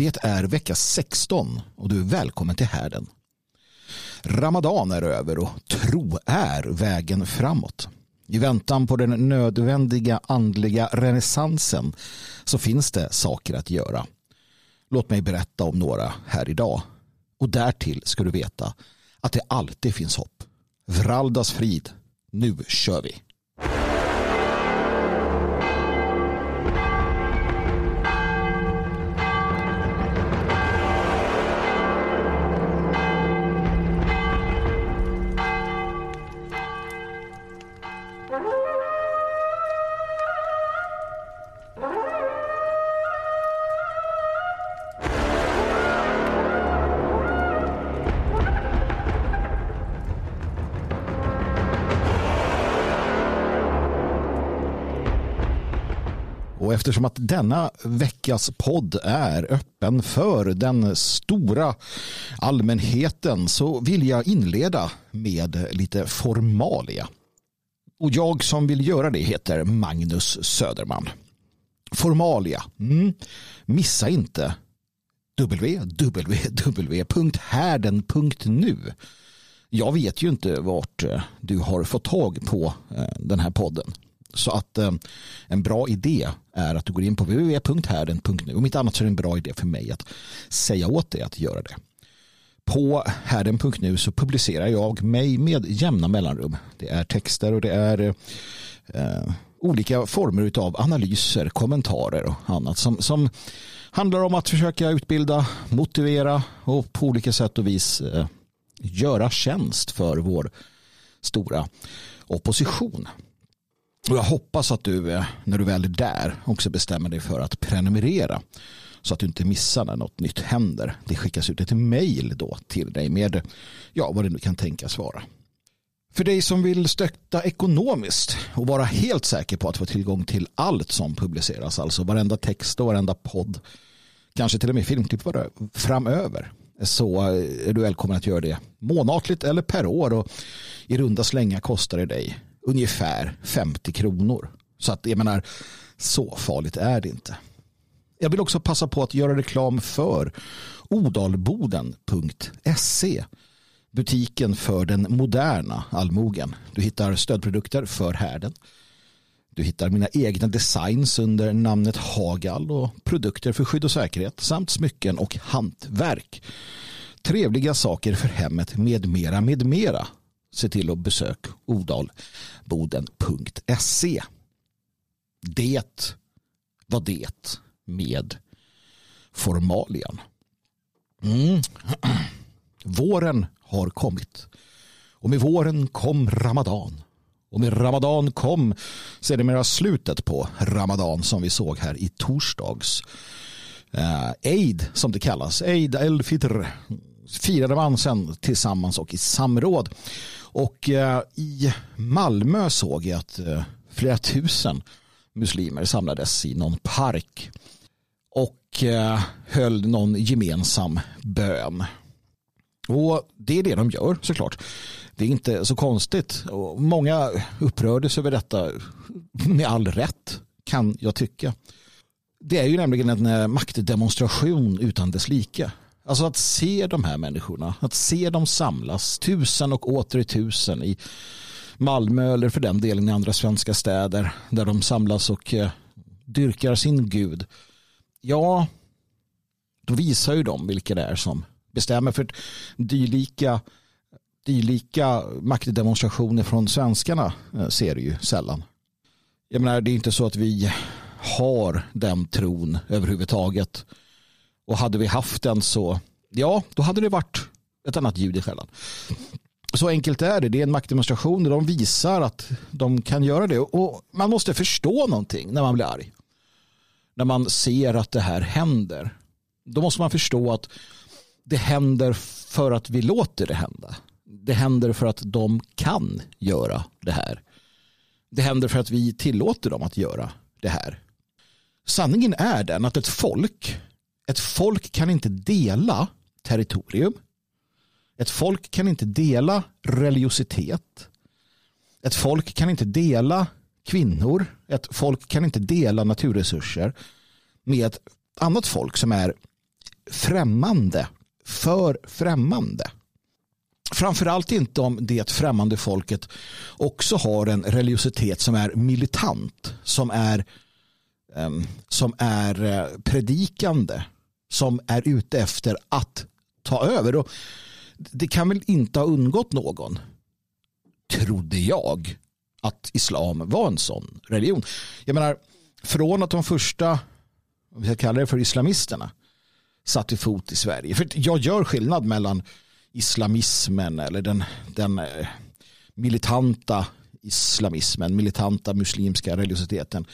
Det är vecka 16 och du är välkommen till härden. Ramadan är över och tro är vägen framåt. I väntan på den nödvändiga andliga renässansen så finns det saker att göra. Låt mig berätta om några här idag. Och därtill ska du veta att det alltid finns hopp. Vraldas frid. Nu kör vi. Eftersom att denna veckas podd är öppen för den stora allmänheten så vill jag inleda med lite formalia. Och jag som vill göra det heter Magnus Söderman. Formalia. Mm. Missa inte www.härden.nu. Jag vet ju inte vart eh, du har fått tag på eh, den här podden. Så att eh, en bra idé är att du går in på www.härden.nu. Om inte annat så är det en bra idé för mig att säga åt dig att göra det. På härden.nu så publicerar jag mig med jämna mellanrum. Det är texter och det är eh, olika former av analyser, kommentarer och annat som, som handlar om att försöka utbilda, motivera och på olika sätt och vis eh, göra tjänst för vår stora opposition. Och jag hoppas att du eh, när du väl är där också bestämmer dig för att prenumerera så att du inte missar när något nytt händer. Det skickas ut ett mejl då till dig med ja, vad det nu kan tänkas vara. För dig som vill stötta ekonomiskt och vara helt säker på att få tillgång till allt som publiceras, alltså varenda text och varenda podd, kanske till och med filmklipp framöver, så eh, är du välkommen att göra det månatligt eller per år och i runda slängar kostar det dig ungefär 50 kronor. Så att jag menar, så farligt är det inte. Jag vill också passa på att göra reklam för odalboden.se butiken för den moderna allmogen. Du hittar stödprodukter för härden. Du hittar mina egna designs under namnet Hagal och produkter för skydd och säkerhet samt smycken och hantverk. Trevliga saker för hemmet med mera med mera se till att besöka odalboden.se. Det var det med formalian. Mm. Våren har kommit. Och med våren kom Ramadan. Och med Ramadan kom sedermera slutet på Ramadan som vi såg här i torsdags. Uh, Eid som det kallas, Eid el-Fitr firade man sen tillsammans och i samråd. Och eh, i Malmö såg jag att eh, flera tusen muslimer samlades i någon park och eh, höll någon gemensam bön. Och det är det de gör såklart. Det är inte så konstigt. Och många upprördes över detta med all rätt kan jag tycka. Det är ju nämligen en maktdemonstration utan dess like. Alltså att se de här människorna, att se dem samlas tusen och åter tusen i Malmö eller för den delen i andra svenska städer där de samlas och eh, dyrkar sin gud. Ja, då visar ju de vilka det är som bestämmer för dylika, dylika maktdemonstrationer från svenskarna eh, ser du ju sällan. Jag menar, det är inte så att vi har den tron överhuvudtaget och hade vi haft den så, ja, då hade det varit ett annat ljud i skällan. Så enkelt är det. Det är en maktdemonstration där de visar att de kan göra det. Och man måste förstå någonting när man blir arg. När man ser att det här händer. Då måste man förstå att det händer för att vi låter det hända. Det händer för att de kan göra det här. Det händer för att vi tillåter dem att göra det här. Sanningen är den att ett folk ett folk kan inte dela territorium. Ett folk kan inte dela religiositet. Ett folk kan inte dela kvinnor. Ett folk kan inte dela naturresurser med ett annat folk som är främmande, för främmande. Framförallt inte om det främmande folket också har en religiositet som är militant, som är, ehm, som är eh, predikande, som är ute efter att ta över. Och det kan väl inte ha undgått någon, trodde jag, att islam var en sån religion. Jag menar, från att de första, om vi kallar det för islamisterna, satte fot i Sverige. För jag gör skillnad mellan islamismen eller den, den eh, militanta islamismen, militanta muslimska religiositeten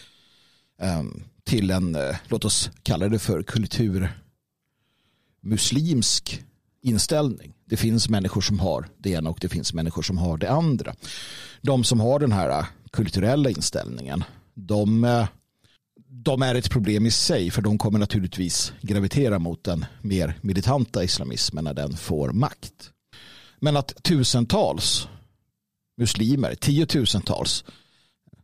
ehm, till en, eh, låt oss kalla det för kultur muslimsk inställning. Det finns människor som har det ena och det finns människor som har det andra. De som har den här äh, kulturella inställningen, de äh, de är ett problem i sig för de kommer naturligtvis gravitera mot den mer militanta islamismen när den får makt. Men att tusentals muslimer, tiotusentals,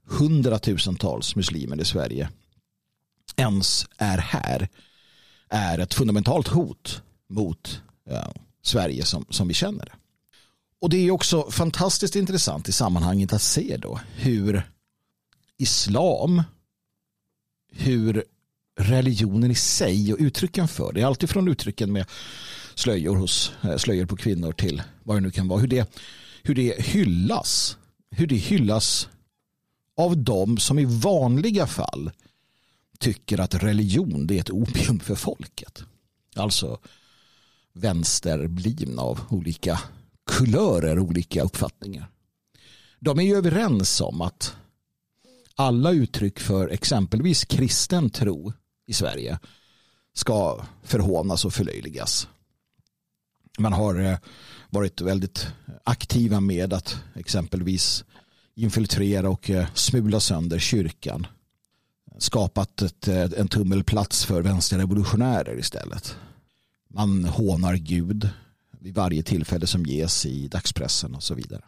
hundratusentals muslimer i Sverige ens är här är ett fundamentalt hot mot ja, Sverige som, som vi känner det. Och det är också fantastiskt intressant i sammanhanget att se då hur islam hur religionen i sig och uttrycken för det, alltifrån uttrycken med slöjor, hos, eh, slöjor på kvinnor till vad det nu kan vara, hur det, hur det hyllas. Hur det hyllas av dem som i vanliga fall tycker att religion det är ett opium för folket. Alltså vänsterblivna av olika kulörer, olika uppfattningar. De är ju överens om att alla uttryck för exempelvis kristen tro i Sverige ska förhånas och förlöjligas. Man har eh, varit väldigt aktiva med att exempelvis infiltrera och eh, smula sönder kyrkan. Skapat ett, eh, en tummelplats för vänsterrevolutionärer istället. Man hånar Gud vid varje tillfälle som ges i dagspressen och så vidare.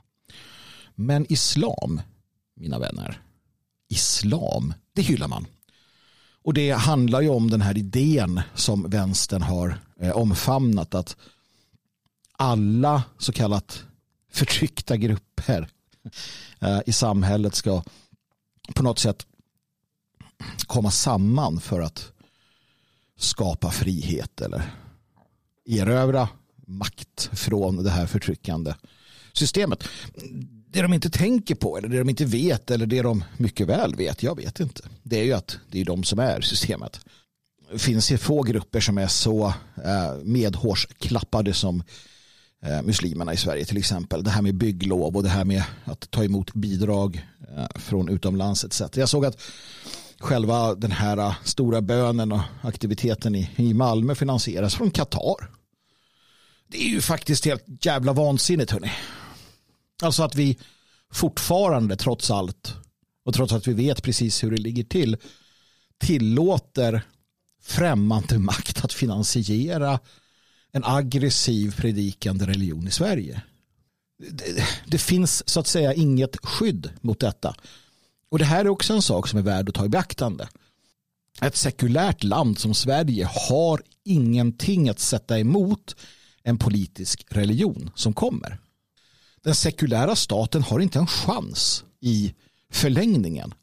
Men islam, mina vänner, islam, det hyllar man. Och det handlar ju om den här idén som vänstern har eh, omfamnat att alla så kallat förtryckta grupper eh, i samhället ska på något sätt komma samman för att skapa frihet eller erövra makt från det här förtryckande systemet det de inte tänker på eller det de inte vet eller det de mycket väl vet, jag vet inte. Det är ju att det är de som är systemet. Det finns ju få grupper som är så eh, medhårsklappade som eh, muslimerna i Sverige till exempel. Det här med bygglov och det här med att ta emot bidrag eh, från utomlands etc. Jag såg att själva den här äh, stora bönen och aktiviteten i Malmö finansieras från Qatar. Det är ju faktiskt helt jävla vansinnigt hörni. Alltså att vi fortfarande trots allt och trots att vi vet precis hur det ligger till tillåter främmande makt att finansiera en aggressiv predikande religion i Sverige. Det, det, finns så att säga inget skydd mot detta. Och det här är också en sak som är värd att ta i beaktande. Ett sekulärt land som Sverige har ingenting att sätta emot en politisk religion som kommer den sekulära staten har inte en chans i förlängningen.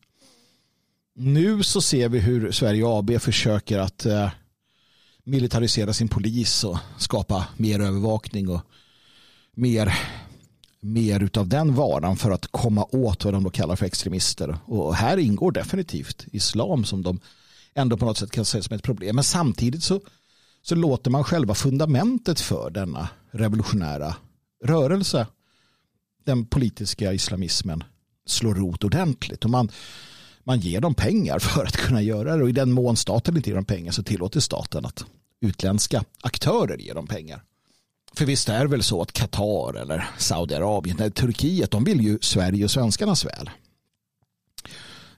Nu så ser vi hur Sverige AB försöker att eh, militarisera sin polis och skapa mer övervakning och mer, mer av den varan för att komma åt vad de då kallar för extremister. Och här ingår definitivt islam som de ändå på något sätt kan se som ett problem. Men samtidigt så, så låter man själva fundamentet för denna revolutionära rörelse den politiska islamismen slå rot ordentligt. Och man, man ger dem pengar för att kunna göra det. Och i den mån staten inte ger dem pengar så tillåter staten att utländska aktörer ger dem pengar. För visst är det väl så att Qatar eller Saudiarabien eller Turkiet de vill ju Sverige och svenskarnas väl.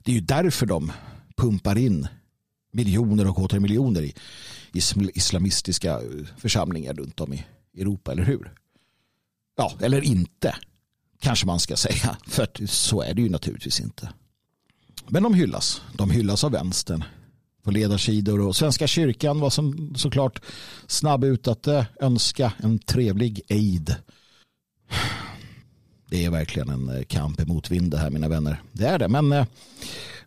Det är ju därför de pumpar in miljoner och åter miljoner i islamistiska eh, församlingar runt om i Europa, eller hur? Ja, eller inte. Kanske man ska säga. För så är det ju naturligtvis inte. Men de hyllas. De hyllas av vänstern på ledarsidor och Svenska kyrkan var som, såklart snabb ut att eh, önska en trevlig aid. Det är verkligen en eh, kamp emot vind det här mina vänner. Det är det, men eh,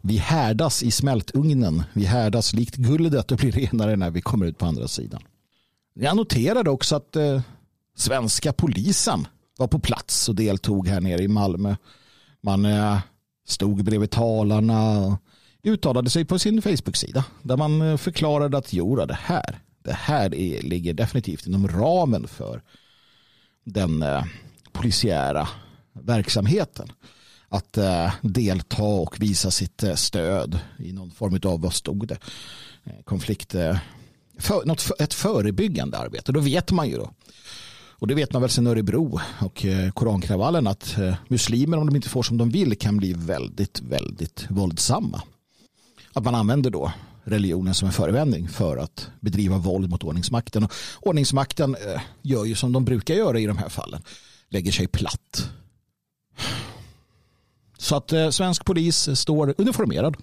vi härdas i smältugnen. Vi härdas likt guldet och blir renare när vi kommer ut på andra sidan. Jag noterade också att svenska polisen var på plats och deltog här nere i Malmö. Man stod bredvid talarna och uttalade sig på sin Facebook-sida där man eh, förklarade att jo, det här, det här är, ligger definitivt inom ramen för den eh, polisiära verksamheten. Att eh, delta och visa sitt eh, stöd i någon form av, vad stod det, eh, konflikt, eh, för, något, ett förebyggande arbete. Då vet man ju då och det vet man väl sedan Örebro och eh, korankravallen att muslimer om de inte får som de vill kan bli väldigt, väldigt våldsamma att man använder då religionen som en förevändning för att bedriva våld mot ordningsmakten. Och ordningsmakten eh, gör ju som de brukar göra i de här fallen. Lägger sig platt. Så att eh, svensk polis står uniformerad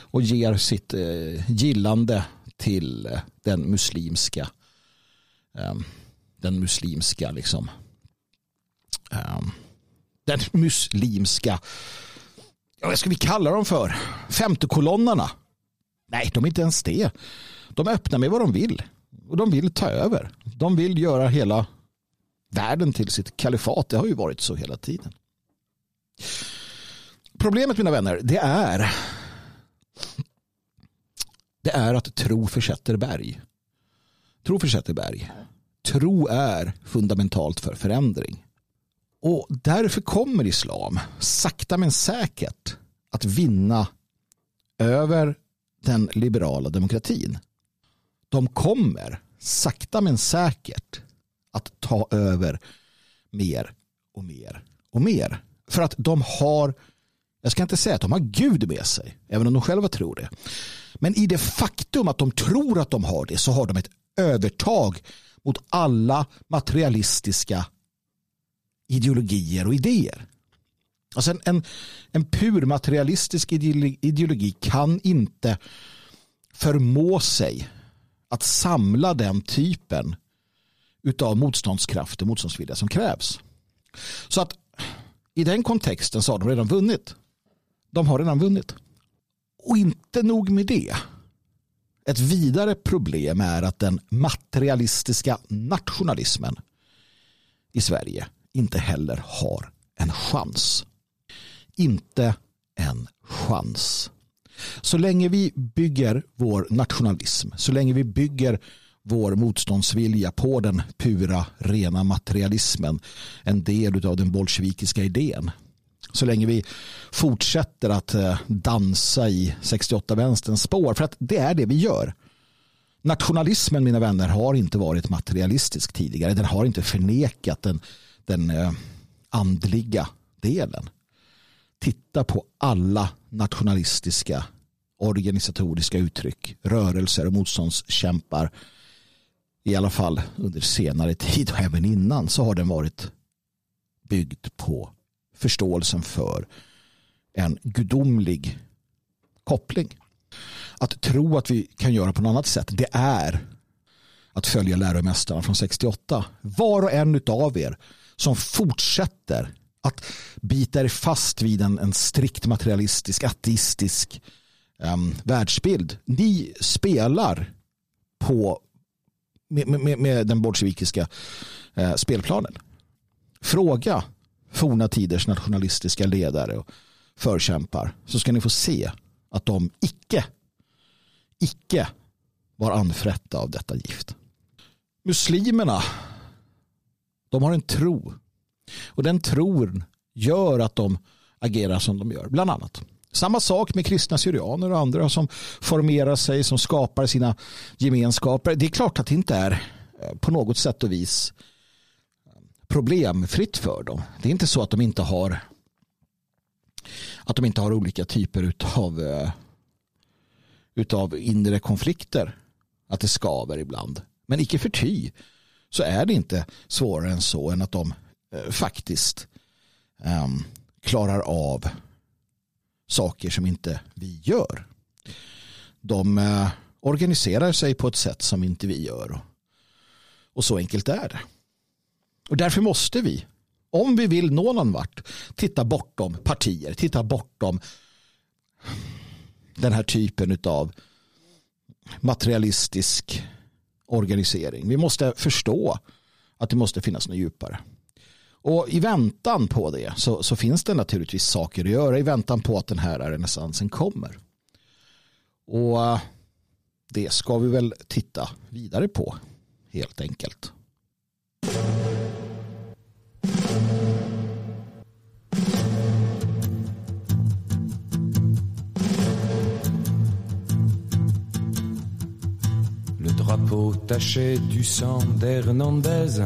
och ger sitt eh, gillande till eh, den muslimska ehm, den muslimska liksom ehm, den muslimska vad ska vi kalla dem för? Femtekolonnarna? Nej, de är inte ens det. De öppnar med vad de vill. Och de vill ta över. De vill göra hela världen till sitt kalifat. Det har ju varit så hela tiden. Problemet mina vänner, det är det är att tro försätter berg. Tro försätter berg. Tro är fundamentalt för förändring. Och därför kommer islam sakta men säkert att vinna över den liberala demokratin. De kommer sakta men säkert att ta över mer och mer och mer. För att de har, jag ska inte säga att de har Gud med sig, även om de själva tror det. Men i det faktum att de tror att de har det så har de ett övertag mot alla materialistiska ideologier och idéer. Alltså en, en, en pur materialistisk ideologi kan inte förmå sig att samla den typen av motståndskraft och motståndsvilja som krävs. Så att i den kontexten så har de redan vunnit. De har redan vunnit. Och inte nog med det. Ett vidare problem är att den materialistiska nationalismen i Sverige inte heller har en chans. Inte en chans. Så länge vi bygger vår nationalism, så länge vi bygger vår motståndsvilja på den pura, rena materialismen, en del av den bolsjevikiska idén. Så länge vi fortsätter att eh, dansa i 68-vänsterns spår, för att det är det vi gör. Nationalismen, mina vänner, har inte varit materialistisk tidigare. Den har inte förnekat den den eh, andliga delen. Titta på alla nationalistiska organisatoriska uttryck, rörelser och motståndskämpar. I alla fall under senare tid och även innan så har den varit byggd på förståelsen för en gudomlig koppling. Att tro att vi kan göra på något annat sätt, det är att följa läromästarna från 68. Var och en av er som fortsätter att bita er fast vid en, en strikt materialistisk, ateistisk um, världsbild. Ni spelar på med, med, med den bolsjevikiska uh, spelplanen. Fråga forna tiders nationalistiska ledare och förkämpar så ska ni få se att de icke, icke var anfrätta av detta gift. Muslimerna de har en tro. Och den tron gör att de agerar som de gör, bland annat. Samma sak med kristna syrianer och andra som formerar sig, som skapar sina gemenskaper. Det är klart att det inte är eh, på något sätt och vis problemfritt för dem. Det är inte så att de inte har att de inte har olika typer av eh, utav inre konflikter. Att det skaver ibland. Men icke förty så är det inte svårare än så än att de eh, faktiskt um, klarar av saker som inte vi gör. De uh, organiserar sig på ett sätt som inte vi gör. Och så enkelt är det. Och därför måste vi, om vi vill nå någon vart, titta bortom partier, titta bortom den här typen av materialistisk organisering. Vi måste förstå att det måste finnas något djupare. Och i väntan på det så, så, finns det naturligtvis saker att göra i väntan på att den här renässansen kommer. Och det ska vi väl titta vidare på helt enkelt. Drapeau taché du sang d'Hernandez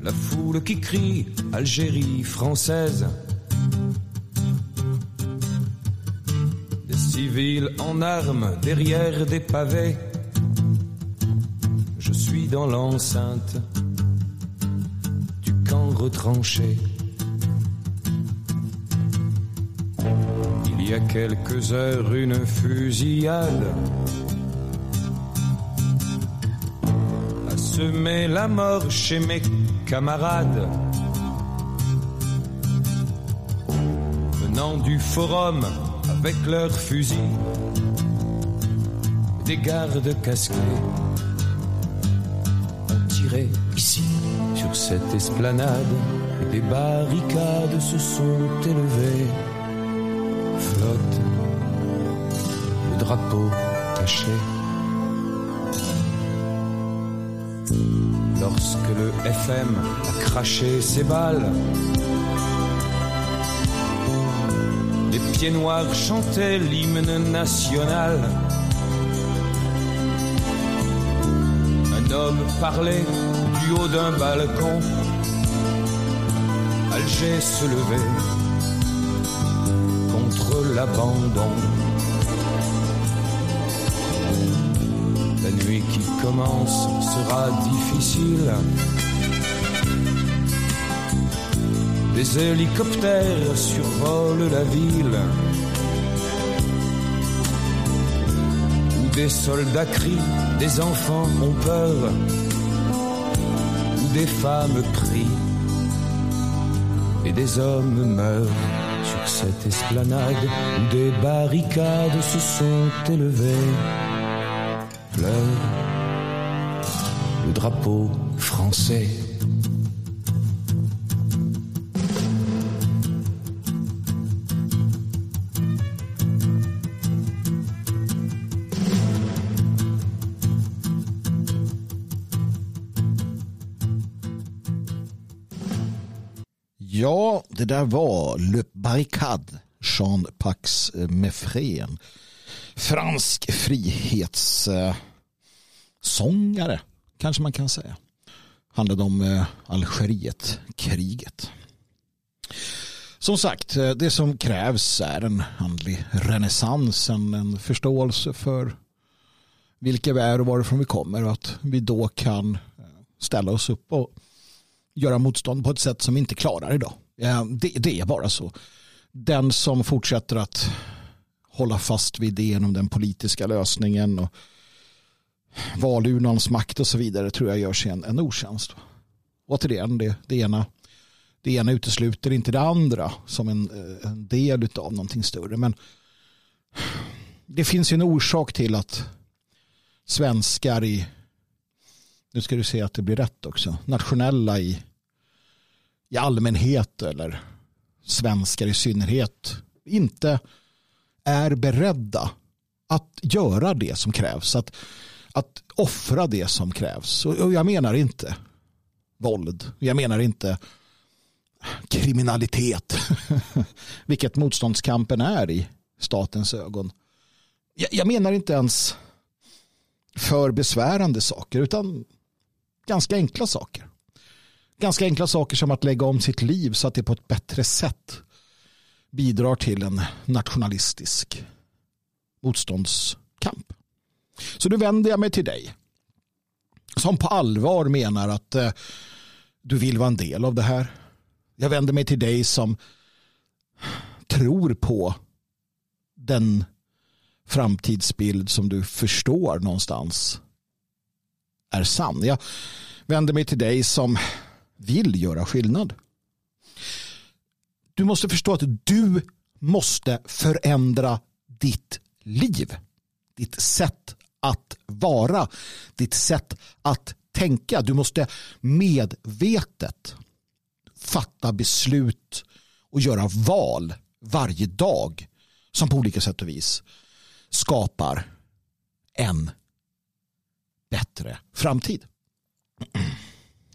La foule qui crie Algérie française. Des civils en armes derrière des pavés. Je suis dans l'enceinte du camp retranché. Y a quelques heures, une fusillade a semé la mort chez mes camarades venant du forum avec leurs fusils, des gardes casqués ont tiré ici sur cette esplanade des barricades se sont élevées. Le drapeau taché. lorsque le FM a craché ses balles. Les pieds noirs chantaient l'hymne national. Un homme parlait du haut d'un balcon. Alger se levait contre l'abandon. Commence sera difficile. Des hélicoptères survolent la ville. Où des soldats crient, des enfants ont peur. Où des femmes prient et des hommes meurent sur cette esplanade où des barricades se sont élevées. Pleure le drapeau français. Ja, det där var Le Barricade, Jean Pax eh, Meffrén. Fransk frihetssångare, eh, kanske man kan säga. Handlade om eh, Algeriet, kriget. Som sagt, eh, det som krävs är en andlig renässans, en, en förståelse för vilka vi är och varifrån vi kommer och att vi då kan eh, ställa oss upp och göra motstånd på ett sätt som vi inte klarar idag. Eh, det, det är bara så. Den som fortsätter att hålla fast vid idén om den politiska lösningen och valurnans makt och så vidare tror jag gör sig en, en otjänst. Återigen, det, det, ena, det ena utesluter inte det andra som en, eh, en del av någonting större. Men det finns ju en orsak till att svenskar i nu ska du se att det blir rätt också, nationella i, i allmänhet eller svenskar i synnerhet inte är beredda att göra det som krävs. Att, att offra det som krävs. Och jag menar inte våld. Jag menar inte kriminalitet. Vilket motståndskampen är i statens ögon. Jag, menar inte ens för besvärande saker utan ganska enkla saker. Ganska enkla saker som att lägga om sitt liv så att det på ett bättre sätt bidrar till en nationalistisk motståndskamp. Så nu vänder jag mig till dig som på allvar menar att eh, du vill vara en del av det här. Jag vänder mig till dig som tror på den framtidsbild som du förstår någonstans är sann. Jag vänder mig till dig som vill göra skillnad. Du måste förstå att du måste förändra ditt liv. Ditt sätt att vara. Ditt sätt att tänka. Du måste medvetet fatta beslut och göra val varje dag som på olika sätt och vis skapar en bättre framtid.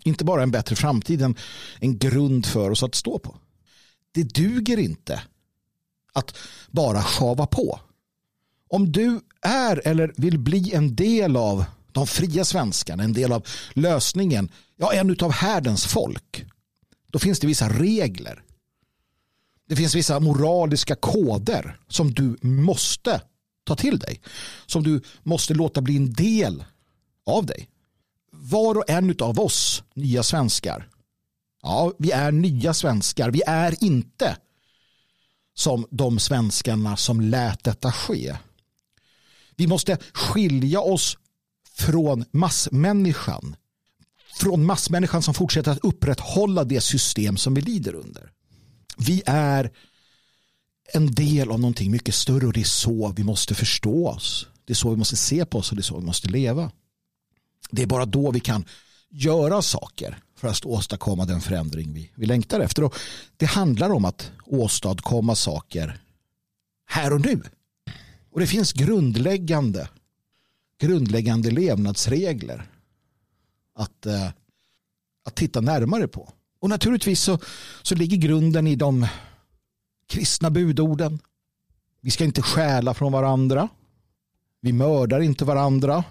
Inte bara en bättre framtid, en, en grund för oss att stå på. Det duger inte att bara sjava på. Om du är eller vill bli en del av de fria svenskarna, en del av lösningen, ja en av härdens folk, då finns det vissa regler. Det finns vissa moraliska koder som du måste ta till dig. Som du måste låta bli en del av dig. Var och en av oss nya svenskar. Ja, vi är nya svenskar. Vi är inte som de svenskarna som lät detta ske. Vi måste skilja oss från massmänniskan. Från massmänniskan som fortsätter att upprätthålla det system som vi lider under. Vi är en del av någonting mycket större och det är så vi måste förstå oss. Det är så vi måste se på oss och det är så vi måste leva. Det är bara då vi kan göra saker för att åstadkomma den förändring vi, vi längtar efter. Och det handlar om att åstadkomma saker här och nu. Och det finns grundläggande, grundläggande levnadsregler att, eh, att titta närmare på. Och naturligtvis så, så ligger grunden i de kristna budorden. Vi ska inte stjäla från varandra. Vi mördar inte varandra.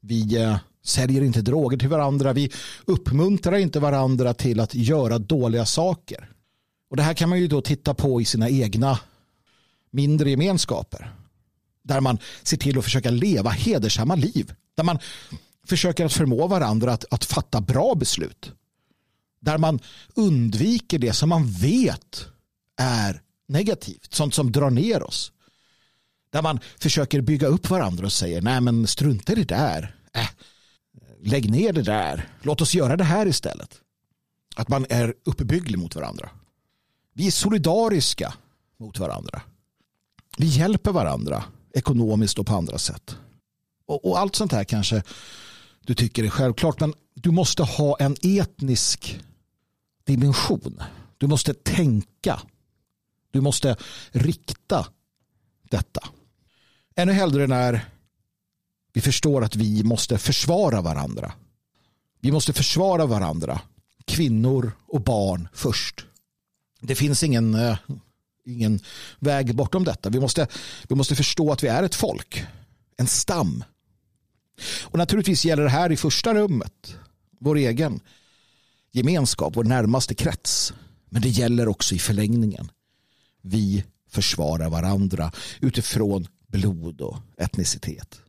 Vi eh, säljer inte droger till varandra. Vi uppmuntrar inte varandra till att göra dåliga saker. Och Det här kan man ju då titta på i sina egna mindre gemenskaper. Där man ser till att försöka leva hedersamma liv. Där man försöker att förmå varandra att, att fatta bra beslut. Där man undviker det som man vet är negativt. Sånt som drar ner oss. Där man försöker bygga upp varandra och säger nej men strunta i det där. Äh, lägg ner det där. Låt oss göra det här istället. Att man är uppbygglig mot varandra. Vi är solidariska mot varandra. Vi hjälper varandra ekonomiskt och på andra sätt. Och, och, allt sånt här kanske du tycker är självklart men du måste ha en etnisk dimension. Du måste tänka. Du måste rikta detta. Ännu hellre när vi förstår att vi måste försvara varandra. Vi måste försvara varandra. Kvinnor och barn först. Det finns ingen, eh, ingen väg bortom detta. Vi måste, vi måste förstå att vi är ett folk. En stam. Och naturligtvis gäller det här i första rummet. Vår egen gemenskap, vår närmaste krets. Men det gäller också i förlängningen. Vi försvarar varandra utifrån blod och etnicitet.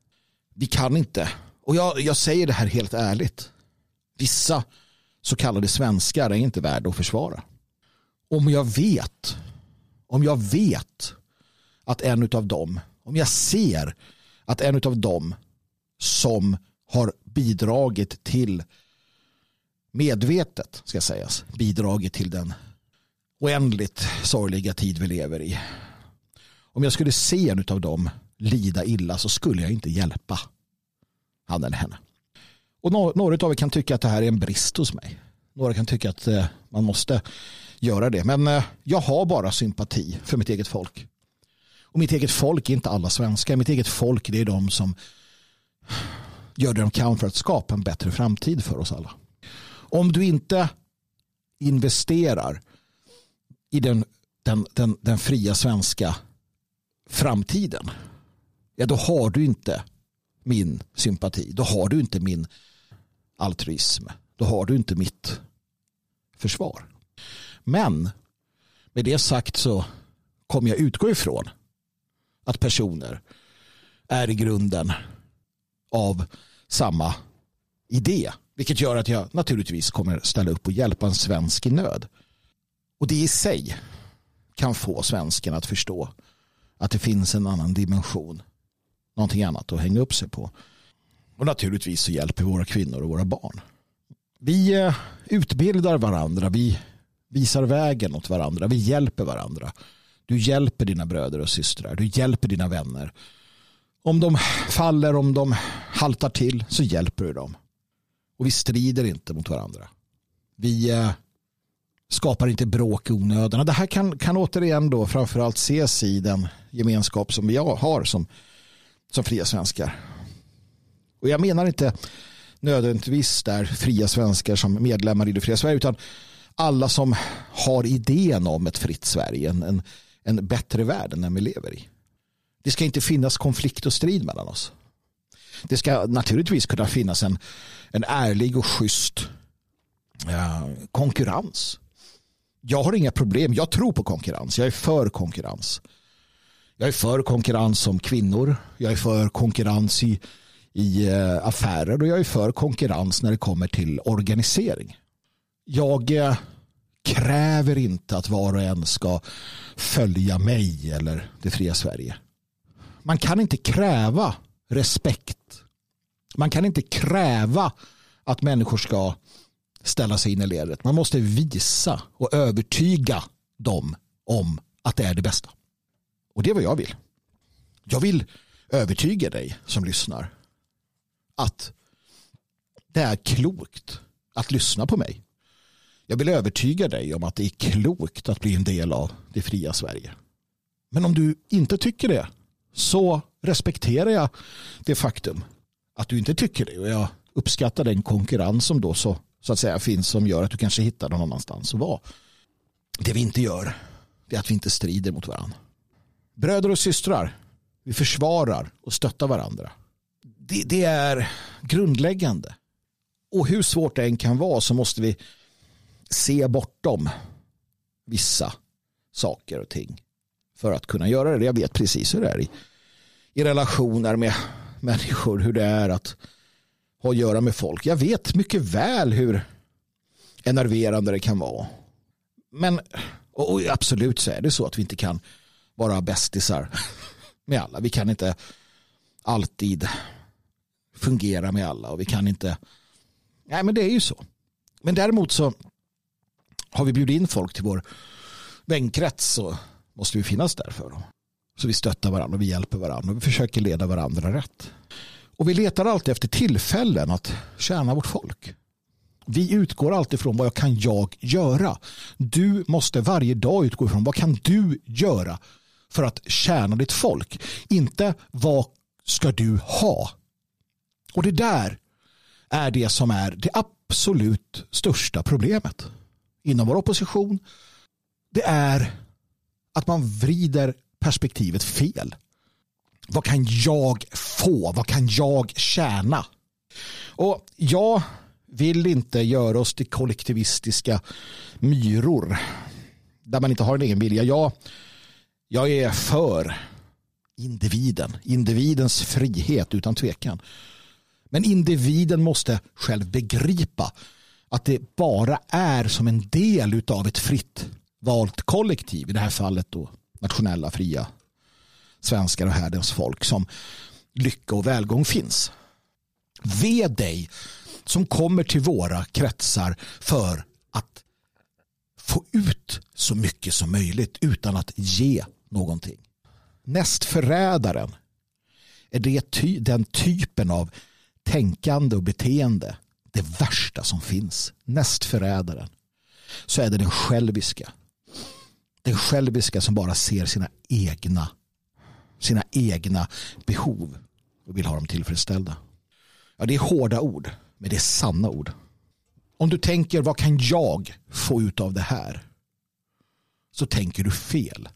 Vi kan inte, och jag, jag säger det här helt ärligt, vissa så kallade svenskar är inte värda att försvara. Om jag vet, om jag vet att en av dem, om jag ser att en av dem som har bidragit till medvetet ska sägas bidragit till den oändligt sorgliga tid vi lever i. Om jag skulle se en av dem lida illa så skulle jag inte hjälpa han eller henne. Och några av er kan tycka att det här är en brist hos mig. Några kan tycka att eh, man måste göra det. Men eh, jag har bara sympati för mitt eget folk. Och mitt eget folk är inte alla svenskar. Mitt eget folk det är de som gör det de kan för att skapa en bättre framtid för oss alla. Om du inte investerar i den, den, den, den fria svenska framtiden, ja då har du inte min sympati. Då har du inte min altruism. Då har du inte mitt försvar. Men med det sagt så kommer jag utgå ifrån att personer är i grunden av samma idé. Vilket gör att jag naturligtvis kommer ställa upp och hjälpa en svensk i nöd. Och det i sig kan få svensken att förstå att det finns en annan dimension. Någonting annat att hänga upp sig på. Och naturligtvis så hjälper våra kvinnor och våra barn. Vi eh, utbildar varandra. Vi visar vägen åt varandra. Vi hjälper varandra. Du hjälper dina bröder och systrar. Du hjälper dina vänner. Om de faller, om de haltar till så hjälper du dem. Och vi strider inte mot varandra. Vi eh, skapar inte bråk i onödan. Det här kan, kan återigen då framförallt ses i den gemenskap som vi har som, som fria svenskar. Och jag menar inte nödvändigtvis där fria svenskar som medlemmar i det fria Sverige utan alla som har idén om ett fritt Sverige, en, en, en bättre värld än den vi lever i. Det ska inte finnas konflikt och strid mellan oss. Det ska naturligtvis kunna finnas en, en ärlig och schysst ja, konkurrens. Jag har inga problem. Jag tror på konkurrens. Jag är för konkurrens. Jag är för konkurrens som kvinnor. Jag är för konkurrens i, i eh, affärer och jag är för konkurrens när det kommer till organisering. Jag eh, kräver inte att var och en ska följa mig eller det fria Sverige. Man kan inte kräva respekt. Man kan inte kräva att människor ska ställa sig in i ledet. Man måste visa och övertyga dem om att det är det bästa. Och det är vad jag vill. Jag vill övertyga dig som lyssnar att det är klokt att lyssna på mig. Jag vill övertyga dig om att det är klokt att bli en del av det fria Sverige. Men om du inte tycker det så respekterar jag det faktum att du inte tycker det och jag uppskattar den konkurrens som då så, så att säga finns som gör att du kanske hittar någon annanstans att vara. Det vi inte gör det är att vi inte strider mot varandra. Bröder och systrar, vi försvarar och stöttar varandra. Det, det är grundläggande. Och hur svårt det än kan vara så måste vi se bortom vissa saker och ting för att kunna göra det. Jag vet precis hur det är i, i relationer med människor, hur det är att ha att göra med folk. Jag vet mycket väl hur enerverande det kan vara. Men och absolut så är det så att vi inte kan vara bästisar med alla. Vi kan inte alltid fungera med alla och vi kan inte nej men det är ju så. Men däremot så har vi bjudit in folk till vår vänkrets så måste vi finnas där för dem. Så vi stöttar varandra vi hjälper varandra och vi försöker leda varandra rätt. Och vi letar alltid efter tillfällen att tjäna vårt folk. Vi utgår alltid från vad kan jag göra. Du måste varje dag utgå ifrån vad kan du göra för att tjäna ditt folk. Inte vad ska du ha. Och det där är det som är det absolut största problemet inom vår opposition. Det är att man vrider perspektivet fel. Vad kan jag få? Vad kan jag tjäna? Och jag vill inte göra oss till kollektivistiska myror där man inte har en egen vilja. Jag, jag är för individen, individens frihet utan tvekan. Men individen måste själv begripa att det bara är som en del av ett fritt valt kollektiv, i det här fallet då nationella fria svenskar och härdens folk som lycka och välgång finns. Ve dig som kommer till våra kretsar för att få ut så mycket som möjligt utan att ge någonting. Nästförrädaren är det ty den typen av tänkande och beteende det värsta som finns. Nästförrädaren. Så är det den själviska. Den själviska som bara ser sina egna sina egna behov och vill ha dem tillfredsställda. Ja, det är hårda ord, men det är sanna ord. Om du tänker vad kan jag få ut av det här? Så tänker du fel.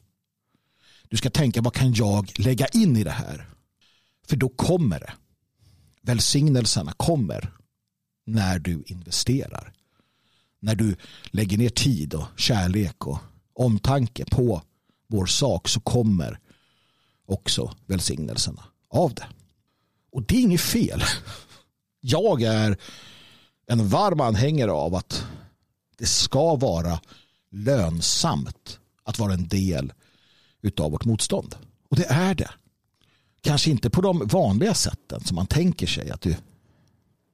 Du ska tänka vad kan jag lägga in i det här? För då kommer det. Välsignelserna kommer när du investerar. När du lägger ner tid och kärlek och omtanke på vår sak så kommer också välsignelserna av det. Och det är inget fel. Jag är en varm anhängare av att det ska vara lönsamt att vara en del av vårt motstånd. Och det är det. Kanske inte på de vanliga sätten som man tänker sig att du,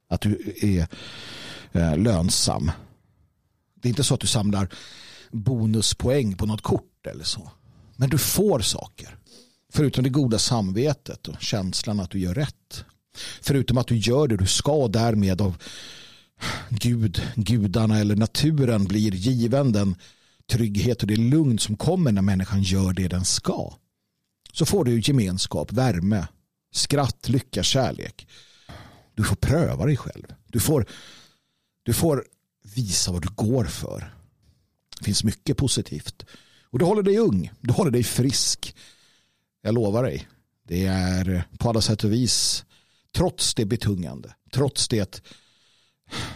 att du är eh, lönsam. Det är inte så att du samlar bonuspoäng på något kort eller så. Men du får saker. Förutom det goda samvetet och känslan att du gör rätt. Förutom att du gör det du ska och därmed av Gud, gudarna eller naturen blir given den trygghet och det lugn som kommer när människan gör det den ska. Så får du gemenskap, värme, skratt, lycka, kärlek. Du får pröva dig själv. Du får, du får visa vad du går för. Det finns mycket positivt. Och du håller dig ung, du håller dig frisk. Jag lovar dig. Det är på alla sätt och vis, trots det betungande, trots det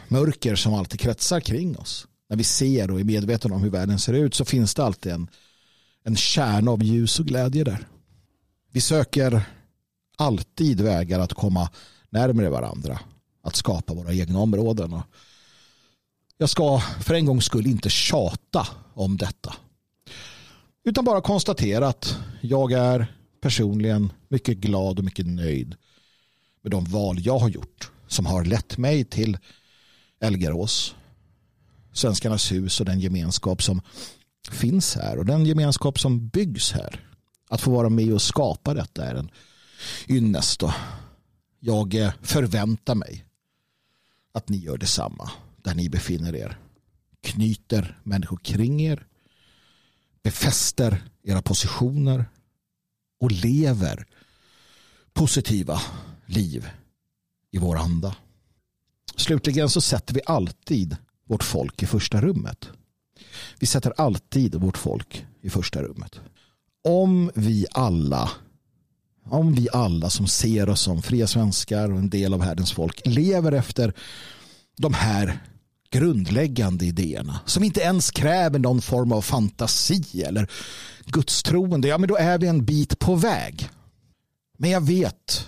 mörker som alltid kretsar kring oss. När vi ser och är medvetna om hur världen ser ut så finns det alltid en, en kärna av ljus och glädje där. Vi söker alltid vägar att komma närmare varandra. Att skapa våra egna områden. Jag ska för en gångs skull inte tjata om detta. Utan bara konstatera att jag är personligen mycket glad och mycket nöjd med de val jag har gjort som har lett mig till Elgarås, Svenskarnas hus och den gemenskap som finns här och den gemenskap som byggs här. Att få vara med och skapa detta är en ynnest och jag eh, förväntar mig att ni gör detsamma där ni befinner er. Knyter människor kring er, befäster era positioner och lever positiva liv i vår anda. Slutligen så sätter vi alltid vårt folk i första rummet. Vi sätter alltid vårt folk i första rummet. Om vi alla om vi alla som ser oss som fria svenskar och en del av världens folk lever efter de här grundläggande idéerna som inte ens kräver någon form av fantasi eller gudstroende, ja men då är vi en bit på väg. Men jag vet,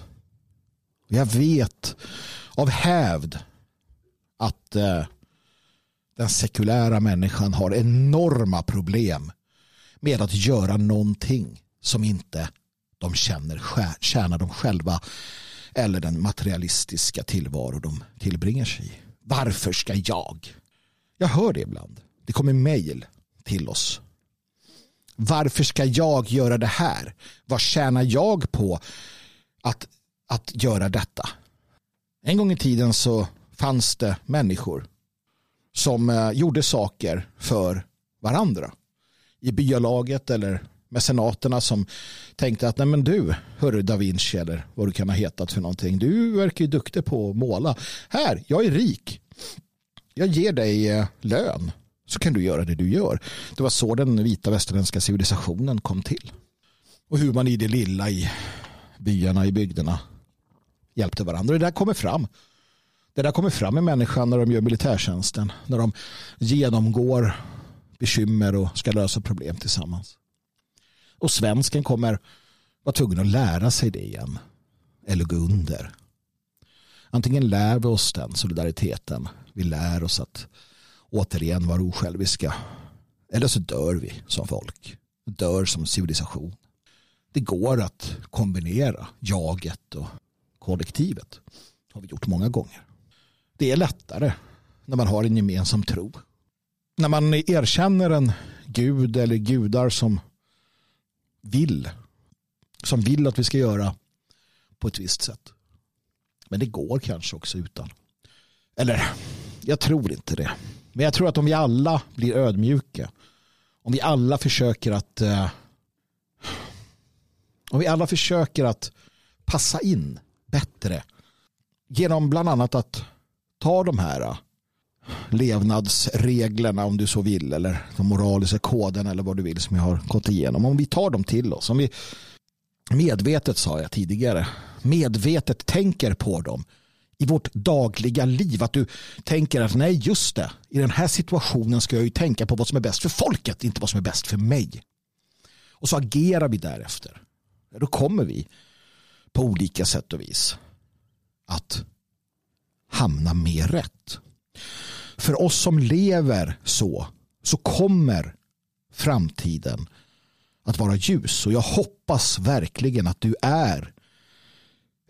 jag vet av hävd att eh, den sekulära människan har enorma problem med att göra någonting som inte de känner tjänar de själva eller den materialistiska tillvaro de tillbringar sig i. Varför ska jag? Jag hör det ibland. Det kommer mejl till oss. Varför ska jag göra det här? Vad tjänar jag på att, att göra detta? En gång i tiden så fanns det människor som eh, gjorde saker för varandra. I byalaget eller mecenaterna som tänkte att nej men du, hörru da Vinci eller vad du kan ha hetat för någonting. Du verkar ju duktig på att måla. Här, jag är rik. Jag ger dig eh, lön så kan du göra det du gör. Det var så den vita västerländska civilisationen kom till. Och hur man i det lilla i byarna, i bygderna hjälpte varandra. Det där kommer fram. Det där kommer fram i människan när de gör militärtjänsten. När de genomgår bekymmer och ska lösa problem tillsammans. Och svensken kommer vara tvungen att lära sig det igen. Eller gå under. Antingen lär vi oss den solidariteten. Vi lär oss att återigen vara osjälviska. Eller så dör vi som folk. Dör som civilisation. Det går att kombinera jaget och kollektivet. Det har vi gjort många gånger. Det är lättare när man har en gemensam tro. När man erkänner en gud eller gudar som vill. Som vill att vi ska göra på ett visst sätt. Men det går kanske också utan. Eller, jag tror inte det. Men jag tror att om vi alla blir ödmjuka. Om vi alla försöker att eh, om vi alla försöker att passa in bättre genom bland annat att ta de här eh, levnadsreglerna om du så vill eller de moraliska koderna eller vad du vill som jag har gått igenom. Om vi tar dem till oss, om vi medvetet sa jag tidigare, medvetet tänker på dem i vårt dagliga liv. Att du tänker att nej just det, i den här situationen ska jag ju tänka på vad som är bäst för folket, inte vad som är bäst för mig. Och så agerar vi därefter. Då kommer vi på olika sätt och vis att hamna mer rätt för oss som lever så, så kommer framtiden att vara ljus. Och jag hoppas verkligen att du är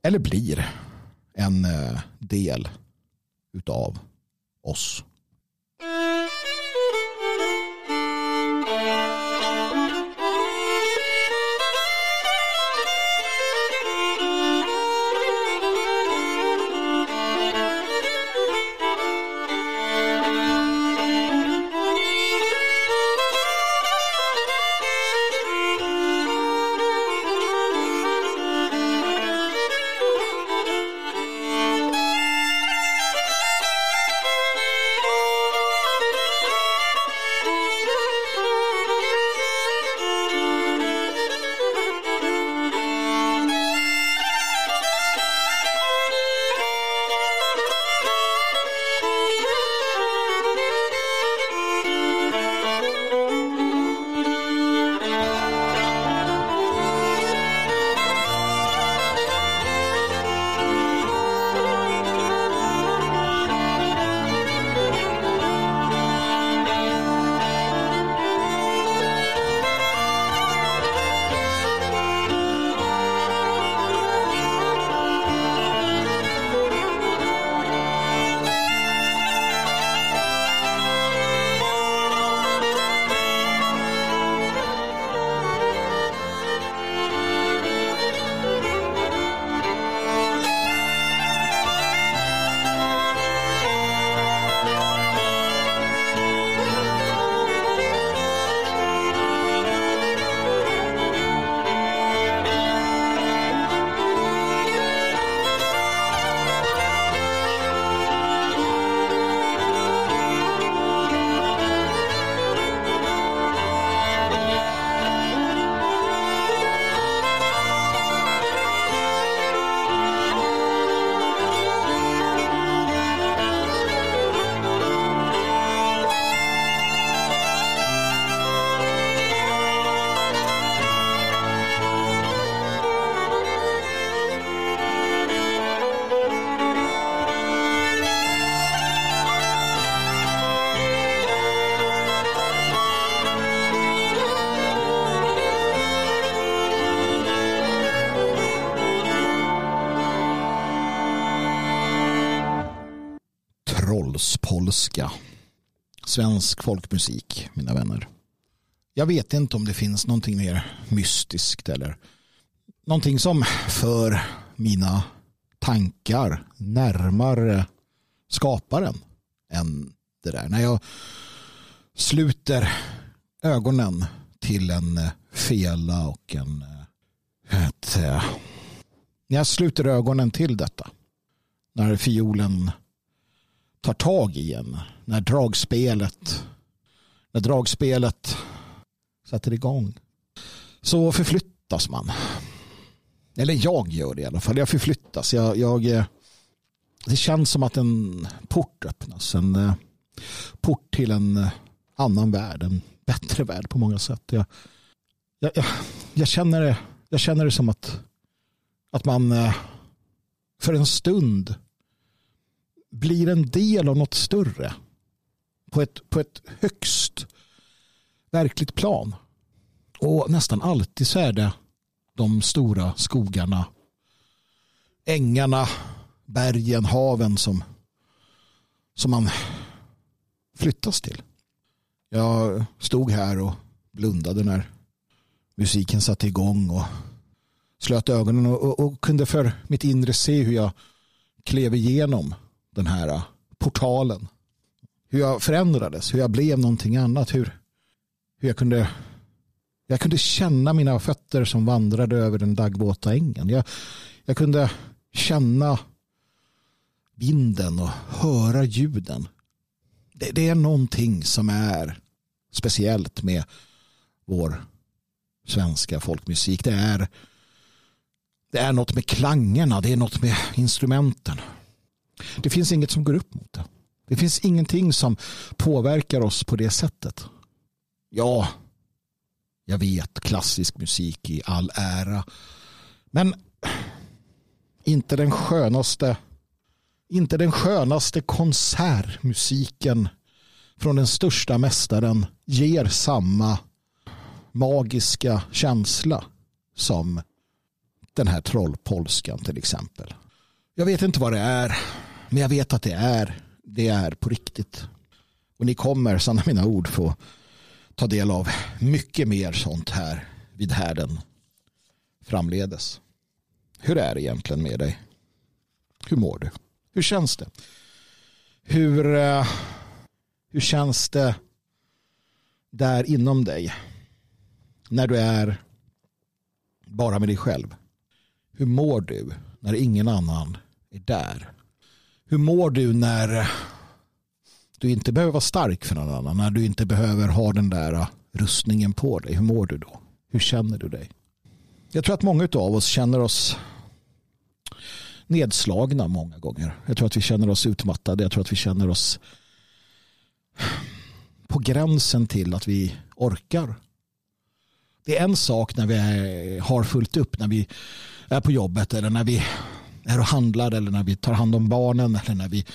eller blir en eh, del utav oss. Svensk folkmusik, mina vänner. Jag vet inte om det finns någonting mer mystiskt eller någonting som för mina tankar närmare skaparen än det där. När jag sluter ögonen till en eh, fela och en eh, ett, eh, när jag sluter ögonen till detta när fiolen tar tag i en. När dragspelet när dragspelet sätter igång så förflyttas man. Eller jag gör det i alla fall. Jag förflyttas. Jag, jag, eh, det känns som att en port öppnas. En eh, port till en eh, annan värld. En bättre värld på många sätt. Jag, jag, jag, jag känner, det, jag känner det som att, att man för en stund blir en del av något större på ett, på ett högst verkligt plan. Och nästan alltid så är det de stora skogarna, ängarna, bergen, haven som, som man flyttas till. Jag stod här och blundade när musiken satte igång och slöt ögonen och, och, och kunde för mitt inre se hur jag klev igenom den här äh, portalen. Hur jag förändrades, hur jag blev någonting annat. Hur, hur jag kunde jag kunde känna mina fötter som vandrade över den daggvåta ängen. Jag, jag kunde känna vinden och höra ljuden. Det, det, är någonting som är speciellt med vår svenska folkmusik. Det är, det är något med klangerna, det är något med instrumenten. Det finns inget som går upp mot det. Det finns ingenting som påverkar oss på det sättet. Ja, jag vet klassisk musik i all ära. Men inte den skönaste inte den skönaste konsertmusiken från den största mästaren ger samma magiska känsla som den här trollpolskan till exempel. Jag vet inte vad det är, men jag vet att det är, det är på riktigt. Och ni kommer, sanna mina ord, få ta del av mycket mer sånt här vid härden framledes. Hur är det egentligen med dig? Hur mår du? Hur känns det? Hur, eh, hur känns det där inom dig? När du är bara med dig själv. Hur mår du när ingen annan är där? Hur mår du när du inte behöver vara stark för någon annan? När du inte behöver ha den där rustningen på dig? Hur mår du då? Hur känner du dig? Jag tror att många av oss känner oss nedslagna många gånger. Jag tror att vi känner oss utmattade. Jag tror att vi känner oss på gränsen till att vi orkar. Det är en sak när vi har fullt upp, när vi är på jobbet eller när vi är och handlar eller när vi tar hand om barnen eller när vi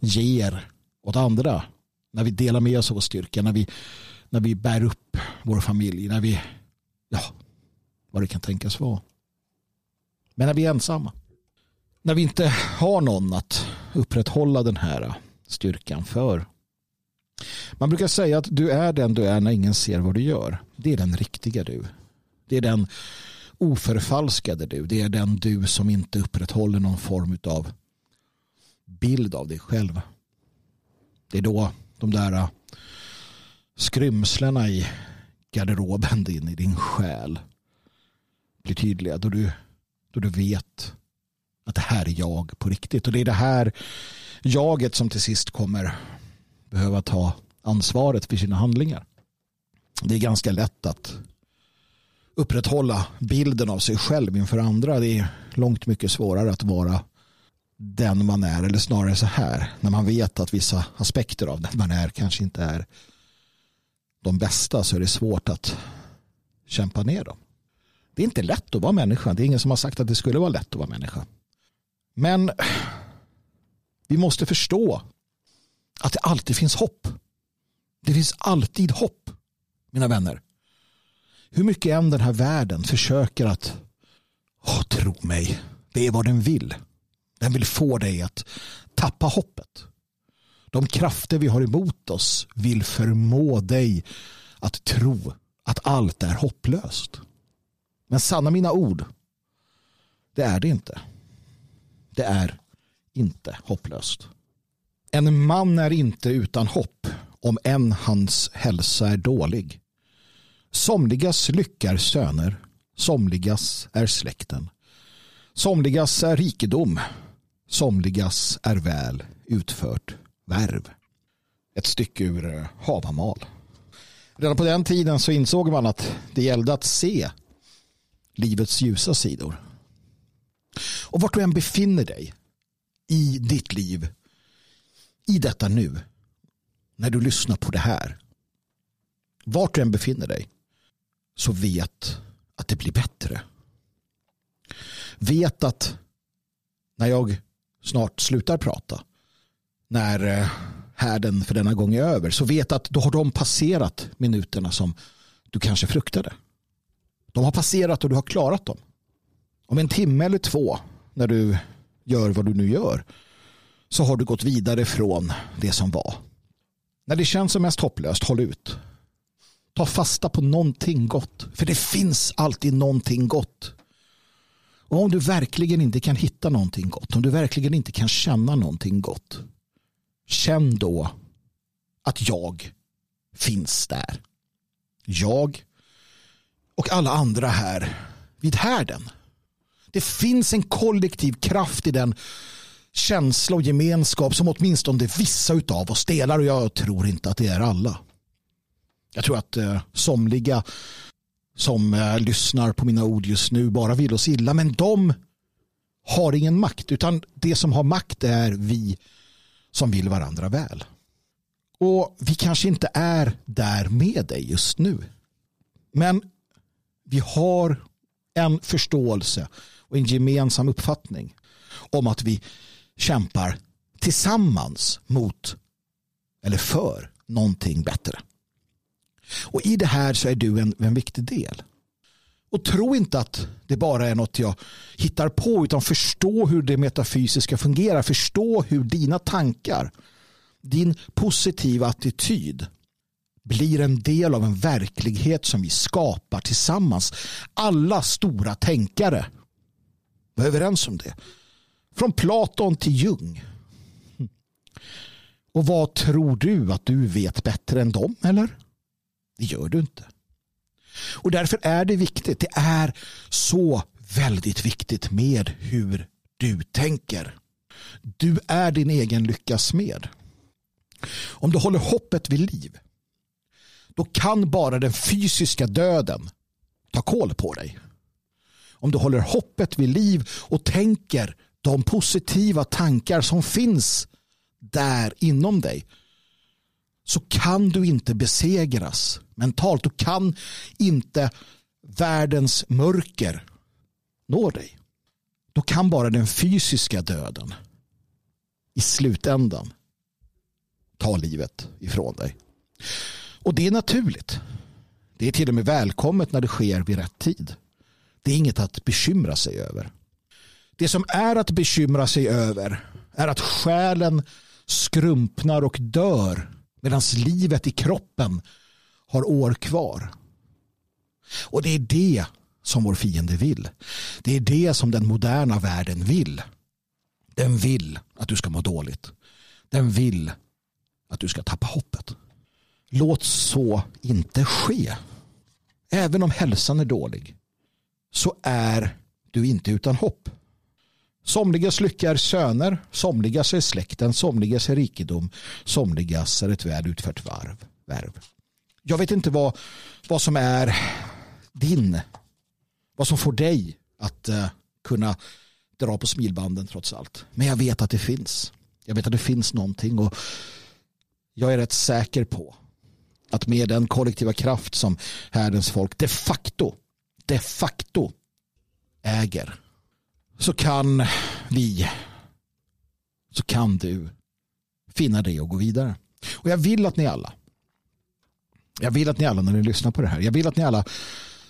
ger åt andra. När vi delar med oss av vår styrka, när vi, när vi bär upp vår familj, när vi, ja, vad det kan tänkas vara. Men när vi är ensamma, när vi inte har någon att upprätthålla den här styrkan för. Man brukar säga att du är den du är när ingen ser vad du gör. Det är den riktiga du. Det är den oförfalskade du. Det är den du som inte upprätthåller någon form av bild av dig själv. Det är då de där äh, skrymslena i garderoben din, i din själ blir tydliga. Då du, då du vet att det här är jag på riktigt. Och det är det här jaget som till sist kommer behöva ta ansvaret för sina handlingar. Det är ganska lätt att upprätthålla bilden av sig själv inför andra. Det är långt mycket svårare att vara den man är eller snarare så här när man vet att vissa aspekter av den man är kanske inte är de bästa så är det svårt att kämpa ner dem. Det är inte lätt att vara människa. Det är ingen som har sagt att det skulle vara lätt att vara människa. Men vi måste förstå att det alltid finns hopp. Det finns alltid hopp, mina vänner. Hur mycket än den här världen försöker att oh, tro mig, det är vad den vill. Den vill få dig att tappa hoppet. De krafter vi har emot oss vill förmå dig att tro att allt är hopplöst. Men sanna mina ord, det är det inte. Det är inte hopplöst. En man är inte utan hopp om än hans hälsa är dålig. Somligas lyckar söner, somligas är släkten. Somligas är rikedom, somligas är väl utfört värv. Ett stycke ur eh, Havamal. Redan på den tiden så insåg man att det gällde att se livets ljusa sidor. Och vart du än befinner dig i ditt liv, i detta nu, när du lyssnar på det här, vart du än befinner dig, så vet att det blir bättre. Vet att när jag snart slutar prata, när eh, härden för denna gång är över, så vet att då har de passerat minuterna som du kanske fruktade. De har passerat och du har klarat dem. Om en timme eller två när du gör vad du nu gör så har du gått vidare från det som var. När det känns som mest hopplöst, håll ut. Ta fasta på någonting gott. För det finns alltid någonting gott. Och om du verkligen inte kan hitta någonting gott, om du verkligen inte kan känna någonting gott, känn då att jag finns där. Jag och alla andra här vid härden. Det finns en kollektiv kraft i den känsla och gemenskap som åtminstone vissa av oss delar och jag tror inte att det är alla. Jag tror att eh, somliga som eh, lyssnar på mina ord just nu bara vill oss illa men de har ingen makt utan det som har makt är vi som vill varandra väl. Och vi kanske inte är där med dig just nu. Men vi har en förståelse och en gemensam uppfattning om att vi kämpar tillsammans mot eller för någonting bättre. Och i det här så är du en, en viktig del. Och tro inte att det bara är något jag hittar på utan förstå hur det metafysiska fungerar. Förstå hur dina tankar, din positiva attityd blir en del av en verklighet som vi skapar tillsammans. Alla stora tänkare var överens om det. Från Platon till Jung. Och vad tror du att du vet bättre än dem eller? Det gör du inte. Och därför är det viktigt. Det är så väldigt viktigt med hur du tänker. Du är din egen lyckas med. Om du håller hoppet vid liv då kan bara den fysiska döden ta koll på dig. Om du håller hoppet vid liv och tänker de positiva tankar som finns där inom dig så kan du inte besegras mentalt. Du kan inte världens mörker nå dig. Då kan bara den fysiska döden i slutändan ta livet ifrån dig. Och det är naturligt. Det är till och med välkommet när det sker vid rätt tid. Det är inget att bekymra sig över. Det som är att bekymra sig över är att själen skrumpnar och dör medan livet i kroppen har år kvar. Och det är det som vår fiende vill. Det är det som den moderna världen vill. Den vill att du ska må dåligt. Den vill att du ska tappa hoppet. Låt så inte ske. Även om hälsan är dålig så är du inte utan hopp. Somligas lycka är söner, somligas är släkten, somligas är rikedom, somligas är ett väl utfört varv, värv. Jag vet inte vad, vad som är din, vad som får dig att uh, kunna dra på smilbanden trots allt. Men jag vet att det finns. Jag vet att det finns någonting och jag är rätt säker på att med den kollektiva kraft som härdens folk de facto, de facto äger så kan vi, så kan du finna det och gå vidare. Och jag vill att ni alla, jag vill att ni alla när ni lyssnar på det här, jag vill att ni alla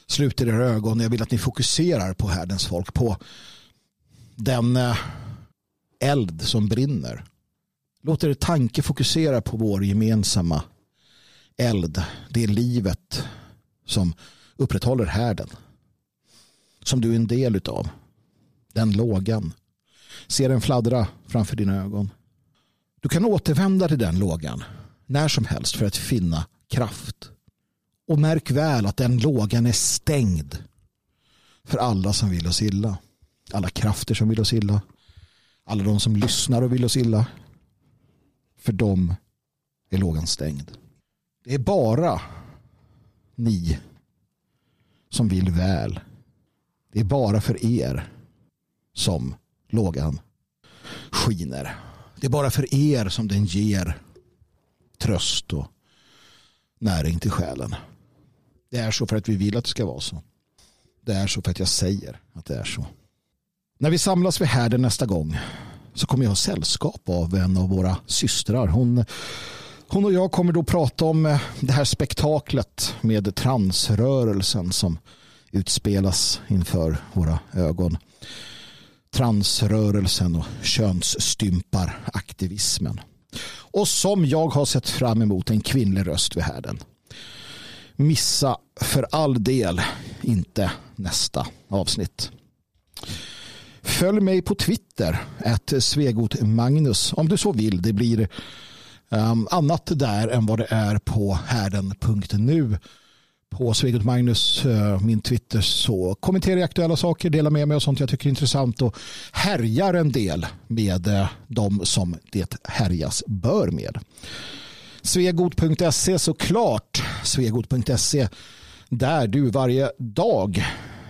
sluter era ögon, jag vill att ni fokuserar på härdens folk, på den eh, eld som brinner. Låt er tanke fokusera på vår gemensamma eld. Det är livet som upprätthåller härden. Som du är en del utav. Den lågan. Se den fladdra framför dina ögon. Du kan återvända till den lågan när som helst för att finna kraft. Och märk väl att den lågan är stängd för alla som vill oss illa. Alla krafter som vill oss illa. Alla de som lyssnar och vill oss illa. För dem är lågan stängd. Det är bara ni som vill väl. Det är bara för er som lågan skiner. Det är bara för er som den ger tröst och näring till själen. Det är så för att vi vill att det ska vara så. Det är så för att jag säger att det är så. När vi samlas vid härden nästa gång så kommer jag ha sällskap av en av våra systrar. Hon hon och jag kommer då prata om eh, det här spektaklet med transrörelsen som utspelas inför våra ögon. Transrörelsen och könsstymparaktivismen. Och som jag har sett fram emot en kvinnlig röst vid härden. Missa för all del inte nästa avsnitt. Följ mig på Twitter, ett Svegot Magnus, om du så vill. Det blir um, annat där än vad det är på härden.nu. På Svegot Magnus, eh, min Twitter, så kommenterar jag aktuella saker, delar med mig av sånt jag tycker är intressant och härjar en del med eh, de som det härjas bör med. Svegot.se såklart. Svegot.se där du varje dag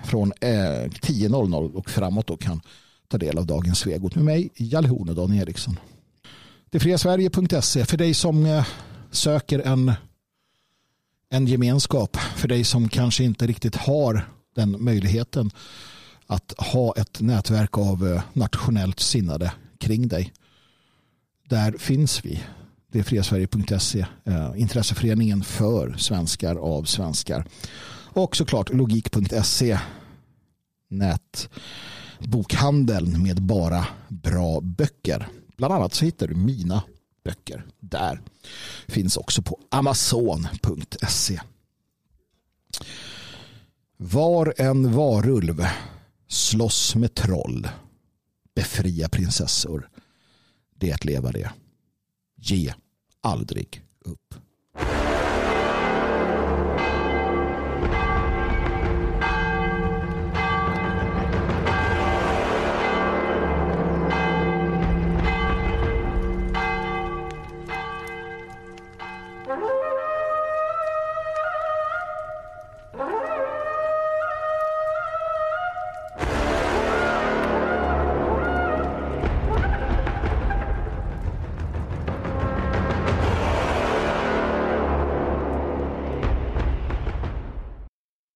från eh, 10.00 och framåt då kan ta del av dagens Svegot med mig, Jalle Horn och Dan Eriksson. Detfriasverige.se för dig som söker en, en gemenskap. För dig som kanske inte riktigt har den möjligheten att ha ett nätverk av eh, nationellt sinnade kring dig. Där finns vi. Det är friasverige.se, eh, intresseföreningen för svenskar av svenskar. Och såklart logik.se, nätbokhandeln med bara bra böcker. Bland annat så hittar du mina böcker där. Finns också på amazon.se. Var en varulv slåss med troll. Befria prinsessor. Det är att leva det. Ge aldrig upp.